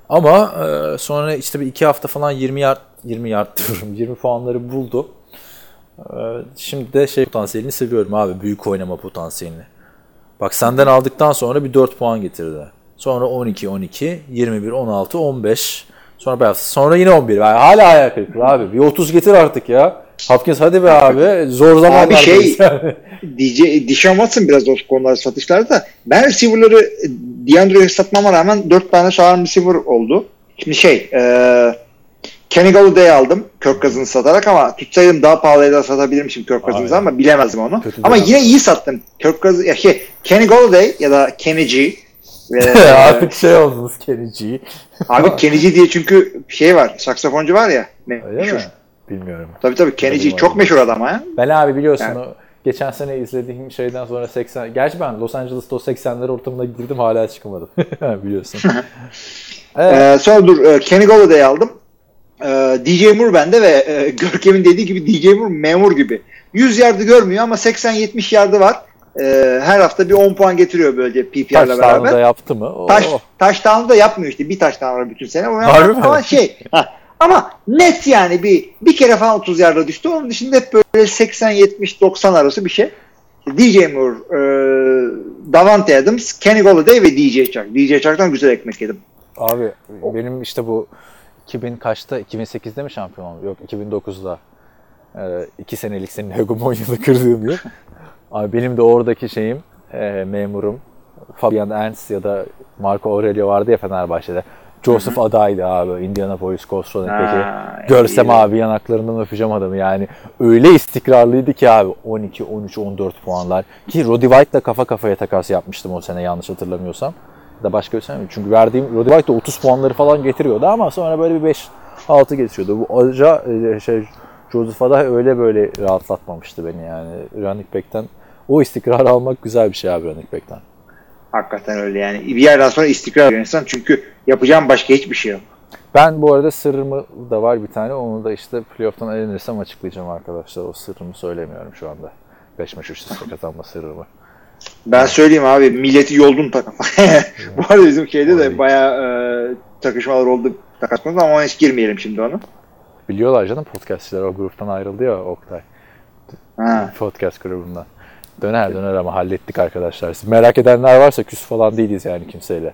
Ama e, sonra işte bir iki hafta falan 20 yard 20 yard diyorum 20 puanları buldu. E, şimdi de şey potansiyelini seviyorum abi. Büyük oynama potansiyelini. Bak senden aldıktan sonra bir 4 puan getirdi. Sonra 12 12 21 16 15 sonra beyaz. Sonra yine 11. Yani hala hayal kırıklığı abi. Bir 30 getir artık ya. Hopkins hadi be abi. Zor zamanlar. şey- DJ, Dishon Watson biraz o konularda satışlarda da ben receiver'ları e, DeAndre'ye satmama rağmen 4 tane sağlam receiver oldu. Şimdi şey e, Kenny Galladay'i aldım Kirk Cousins'ı satarak ama tutsaydım daha pahalıya da satabilirmişim Kirk Cousins'ı ama bilemezdim onu. Kötü ama yine iyi sattım. Kirk Cousins, ya şey, Kenny Galladay ya da Kenny G. e, Artık şey oldunuz Kenny'ciyi. abi Kenny G diye çünkü şey var saksafoncu var ya. Meşhur. mi? Bilmiyorum. Tabii tabii Kenny G çok meşhur adam ha. Ben abi biliyorsun Yani- o geçen sene izlediğim şeyden sonra 80 gerçi ben Los Angeles'ta o 80'ler ortamına girdim hala çıkamadım. biliyorsun. evet. Ee, sonra dur e, Kenny Galladay'i aldım. Ee, DJ Moore bende ve e, Görkem'in dediği gibi DJ Moore memur gibi. 100 yardı görmüyor ama 80-70 yardı var. Ee, her hafta bir 10 puan getiriyor böylece PPR'la Touchdown'u da beraber. yaptı mı? Oo. Taş, touchdown'u da yapmıyor işte. Bir touchdown var bütün sene. O Harbi mi? ama şey ha, ama net yani bir bir kere falan 30 yarda düştü. Onun dışında hep böyle 80-70-90 arası bir şey. DJ Moore, e, Davante Adams, Kenny Galladay ve DJ Chark. DJ Chark'tan güzel ekmek yedim. Abi benim işte bu 2000 kaçta? 2008'de mi şampiyon oldum? Yok 2009'da. Ee, iki senelik senin hegemonyada kırdığım yıl. Abi benim de oradaki şeyim e, memurum Fabian Ernst ya da Marco Aurelio vardı ya Fenerbahçe'de. Joseph adaydı abi Indianapolis Colts. Ha, Görsem iyi. abi yanaklarından öpeceğim adamı yani. Öyle istikrarlıydı ki abi 12, 13, 14 puanlar. Ki Roddy White'la kafa kafaya takas yapmıştım o sene yanlış hatırlamıyorsam. Da başka bir mi? Çünkü verdiğim Roddy White de 30 puanları falan getiriyordu ama sonra böyle bir 5 6 getiriyordu. Bu Aca e, şey Joseph Aday öyle böyle rahatlatmamıştı beni yani. Running back'ten o istikrarı almak güzel bir şey abi running back'ten. Hakikaten öyle yani. Bir yerden sonra istikrar insan çünkü yapacağım başka hiçbir şey yok. Ben bu arada sırrımı da var bir tane. Onu da işte playoff'tan elenirsem açıklayacağım arkadaşlar. O sırrımı söylemiyorum şu anda. 5 maç üst üste kazanma sırrımı. Ben söyleyeyim abi milleti yoldun takım. Bu arada bizim şeyde de bayağı e, takışmalar oldu konusunda ama hiç girmeyelim şimdi onu. Biliyorlar canım podcastçiler o gruptan ayrıldı ya Oktay. Ha. Podcast grubundan. Döner döner ama hallettik arkadaşlar. Siz merak edenler varsa küs falan değiliz yani kimseyle.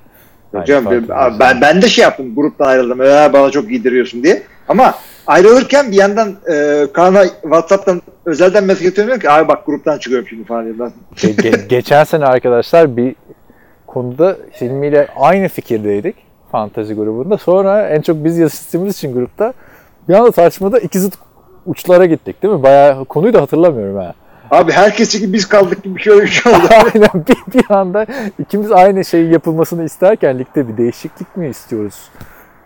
Hocam ben, ben, ben de şey yaptım gruptan ayrıldım. Ee, bana çok giydiriyorsun diye. Ama ayrılırken bir yandan e, Kaan'a Whatsapp'tan özelden mesaj atıyorum ki abi bak gruptan çıkıyorum şimdi falan diye. Ge- ge- geçen sene arkadaşlar bir konuda Hilmi ile aynı fikirdeydik fantezi grubunda. Sonra en çok biz yazıştığımız için grupta bir anda tartışmada iki zıt uçlara gittik değil mi? Bayağı konuyu da hatırlamıyorum ha. Abi herkes çünkü biz kaldık gibi bir şey oldu. Aynen bir, bir anda ikimiz aynı şeyi yapılmasını isterken ligde bir değişiklik mi istiyoruz?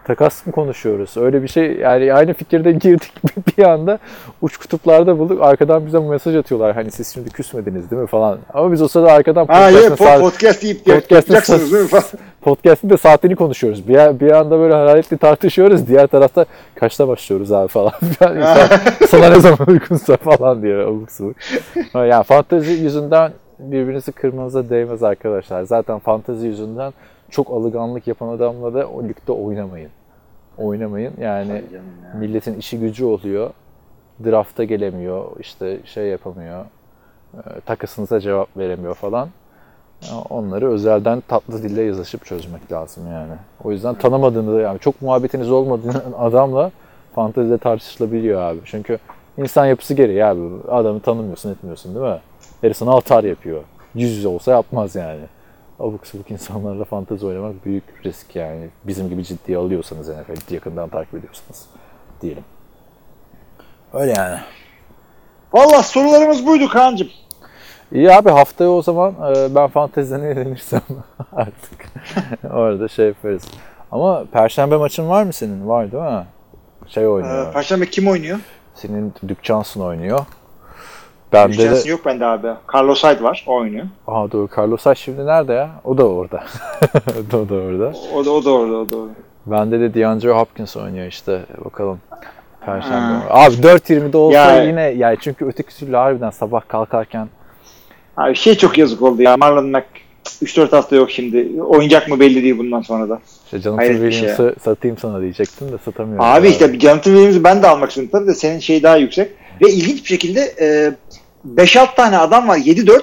Takas mı konuşuyoruz? Öyle bir şey yani aynı fikirde girdik bir anda uç kutuplarda bulduk. Arkadan bize mesaj atıyorlar hani siz şimdi küsmediniz değil mi falan. Ama biz o sırada arkadan ha podcast'ın po- saat- podcast deyip Podcast'ın değil mi falan. podcast'ın da saatini konuşuyoruz. Bir, bir anda böyle hararetli tartışıyoruz. Diğer tarafta kaçta başlıyoruz abi falan. Yani insan, sana ne zaman uygunsa falan diyor. Abuk sabuk. yani fantezi yüzünden birbirinizi kırmanıza değmez arkadaşlar. Zaten fantezi yüzünden çok alınganlık yapan adamla da o ligde oynamayın. Oynamayın. Yani ya. milletin işi gücü oluyor. Drafta gelemiyor. işte şey yapamıyor. e, Takısınıza cevap veremiyor falan. Onları özelden tatlı dille yazışıp çözmek lazım yani. O yüzden tanımadığınız yani çok muhabbetiniz olmadığı adamla fantezide tartışılabiliyor abi. Çünkü insan yapısı gereği abi. Adamı tanımıyorsun etmiyorsun değil mi? Herif sana atar yapıyor. Yüz yüze olsa yapmaz yani. Abuk sabuk insanlarla fantezi oynamak büyük risk yani. Bizim gibi ciddiye alıyorsanız NFL'i yakından takip ediyorsanız diyelim. Öyle yani. Valla sorularımız buydu Kaan'cığım. İyi abi haftaya o zaman e, ben fanteziden eğlenirsem artık orada şey yaparız. Ama perşembe maçın var mı senin? Var değil mi? Şey oynuyor. Ee, Perşembe kim oynuyor? Senin Johnson oynuyor. Bende de... Yok bende abi. Carlos Hyde var. O oynuyor. Aa doğru. Carlos Saç şimdi nerede ya? O da orada. o da orada. O da, o da orada. O da orada. Bende de DeAndre Hopkins oynuyor işte. Bakalım. Perşembe. Ha. Abi 4.20'de olsa Ya- yine yani çünkü öteki türlü harbiden sabah kalkarken Abi şey çok yazık oldu ya. Marlon Mack 3-4 hafta yok şimdi. Oynayacak mı belli değil bundan sonra da. işte Jonathan şey Williams'ı satayım sana diyecektim de satamıyorum. Abi işte Jonathan Williams'ı ben de almak istedim tabii de senin şey daha yüksek. Ve ilginç bir şekilde e, 5-6 tane adam var 7-4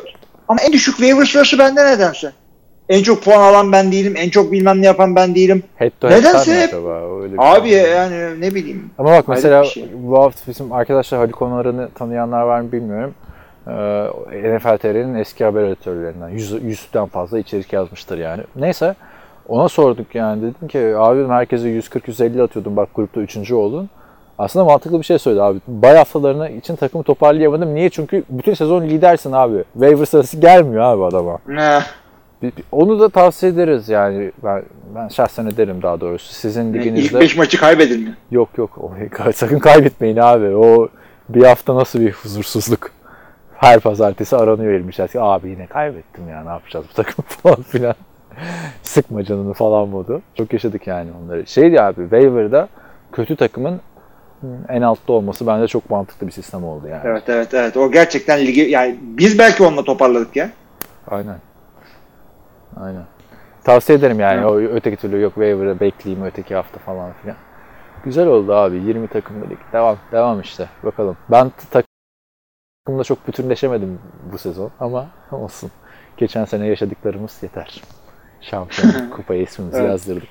ama en düşük waiver sırası bende nedense. En çok puan alan ben değilim. En çok bilmem ne yapan ben değilim. Head to Nedense hep- acaba? Öyle bir Abi şey. yani ne bileyim. Ama bak mesela şey. bu hafta bizim arkadaşlar Haluk Onar'ını tanıyanlar var mı bilmiyorum. Ee, NFL TR'nin eski haber editörlerinden. 100, 100'den fazla içerik yazmıştır yani. Neyse ona sorduk yani dedim ki abi dedim, herkese 140-150 atıyordum bak grupta 3. oldun. Aslında mantıklı bir şey söyledi abi. Bay haftalarına için takımı toparlayamadım. Niye? Çünkü bütün sezon lidersin abi. Waiver sırası gelmiyor abi adama. Ne? Onu da tavsiye ederiz yani. Ben, ben şahsen ederim daha doğrusu. Sizin İlk liginizde... 5 maçı kaybedilmiyor. Yok yok o, sakın kaybetmeyin abi. O bir hafta nasıl bir huzursuzluk. Her pazartesi aranıyor elmişler. Abi yine kaybettim ya ne yapacağız bu takım falan filan. Sıkma canını falan modu. Çok yaşadık yani onları. Şeydi abi waiver'da kötü takımın en altta olması bence çok mantıklı bir sistem oldu yani. Evet evet evet. O gerçekten ligi yani biz belki onunla toparladık ya. Aynen. Aynen. Tavsiye ederim yani. Evet. O öteki türlü yok waiver'ı bekleyeyim öteki hafta falan filan. Güzel oldu abi. 20 takımlı lig. Devam. Devam işte. Bakalım. Ben takımda çok bütünleşemedim bu sezon ama olsun. Geçen sene yaşadıklarımız yeter. Şampiyonluk kupaya ismimizi Evet. yazdırdık.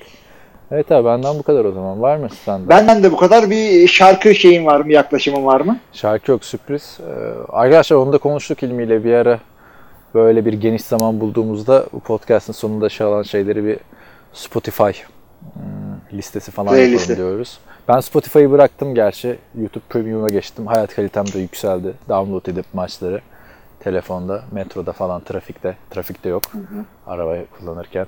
Evet abi benden bu kadar o zaman. Var mı sende? Benden de bu kadar bir şarkı şeyin var mı, yaklaşımın var mı? Şarkı yok sürpriz. Ee, arkadaşlar onu da konuştuk ilmiyle bir ara böyle bir geniş zaman bulduğumuzda bu podcast'ın sonunda şey alan şeyleri bir Spotify hmm, listesi falan Playlist'i. yapalım diyoruz. Ben Spotify'ı bıraktım gerçi. YouTube Premium'a geçtim. Hayat kalitem de yükseldi. Download edip maçları telefonda, metroda falan, trafikte. Trafikte yok. Arabayı kullanırken.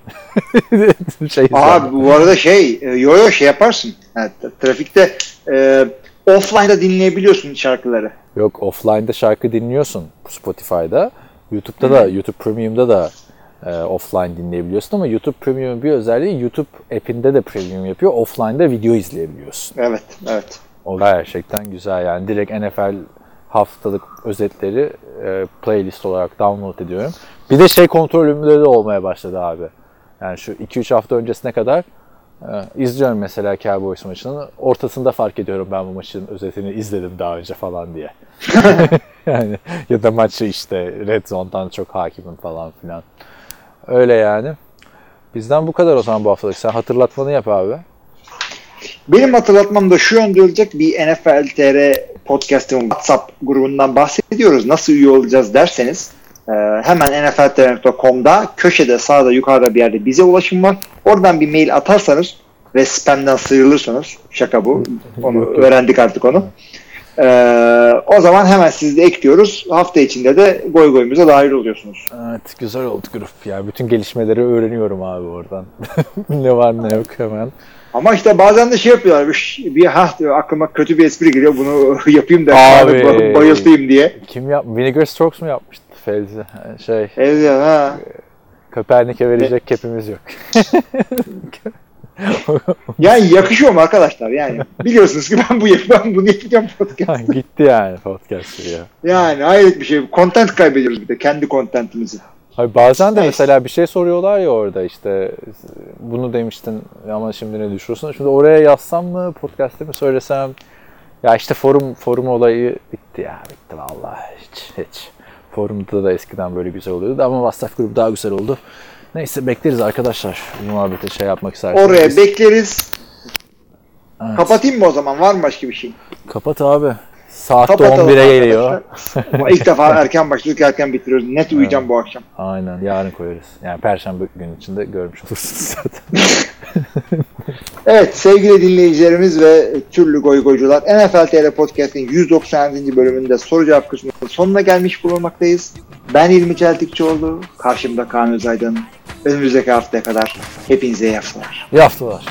şey Abi bu arada şey, e, yo yo şey yaparsın. Evet, trafikte e, offline'da dinleyebiliyorsun şarkıları. Yok offline'da şarkı dinliyorsun Spotify'da. YouTube'da da, YouTube Premium'da da e, offline dinleyebiliyorsun ama YouTube Premium bir özelliği YouTube app'inde de premium yapıyor. Offline'da video izleyebiliyorsun. Evet, evet. O gerçekten güzel yani. Direkt NFL haftalık özetleri e, playlist olarak download ediyorum. Bir de şey kontrolümleri de olmaya başladı abi. Yani şu 2-3 hafta öncesine kadar e, izliyorum mesela Cowboys maçını. Ortasında fark ediyorum ben bu maçın özetini izledim daha önce falan diye. yani ya da maçı işte Red Zone'dan çok hakimim falan filan. Öyle yani. Bizden bu kadar o zaman bu haftalık. Sen hatırlatmanı yap abi. Benim hatırlatmam da şu yönde olacak. Bir NFL TR podcast'ın WhatsApp grubundan bahsediyoruz. Nasıl üye olacağız derseniz e, hemen nfltr.com'da köşede sağda yukarıda bir yerde bize ulaşım var. Oradan bir mail atarsanız ve spamden sıyrılırsanız şaka bu. Onu öğrendik artık onu. E, o zaman hemen sizi de ekliyoruz. Hafta içinde de goy goyumuza dahil oluyorsunuz. Evet güzel oldu grup. Yani bütün gelişmeleri öğreniyorum abi oradan. ne var ne yok hemen. Ama işte bazen de şey yapıyorlar. Bir, bir ha aklıma kötü bir espri geliyor. Bunu yapayım da Abi. bayıltayım diye. Kim yap? Vinegar Strokes mu yapmıştı Fevzi? Şey, Evet ha. Köpernik'e verecek kepimiz yok. Yani yakışıyor mu arkadaşlar? Yani biliyorsunuz ki ben bu ben bunu yapacağım podcast. Gitti yani podcast ya. Yani hayret bir şey. Content kaybediyoruz bir de kendi contentimizi. Hayır, bazen de mesela bir şey soruyorlar ya orada işte bunu demiştin ama şimdi ne düşünüyorsun? Şimdi oraya yazsam mı podcast'te mi söylesem? Ya işte forum forum olayı bitti ya bitti vallahi hiç hiç. Forumda da eskiden böyle güzel oluyordu ama WhatsApp grubu daha güzel oldu. Neyse bekleriz arkadaşlar bu muhabbete şey yapmak isterseniz. Oraya bekleriz. Evet. Kapatayım mı o zaman? Var mı başka bir şey? Kapat abi. Saat de Kapatalım 11'e geliyor. İlk defa erken başladık erken bitiriyoruz. Net uyuyacağım bu akşam. Aynen yarın koyarız. Yani perşembe gün içinde görmüş olursunuz zaten. Evet sevgili dinleyicilerimiz ve türlü goygoycular NFL TR Podcast'in 197. bölümünde soru cevap kısmının sonuna gelmiş bulunmaktayız. Ben İlmi Çeltikçioğlu, karşımda Kaan Özaydın. Önümüzdeki haftaya kadar hepinize iyi haftalar. İyi haftalar.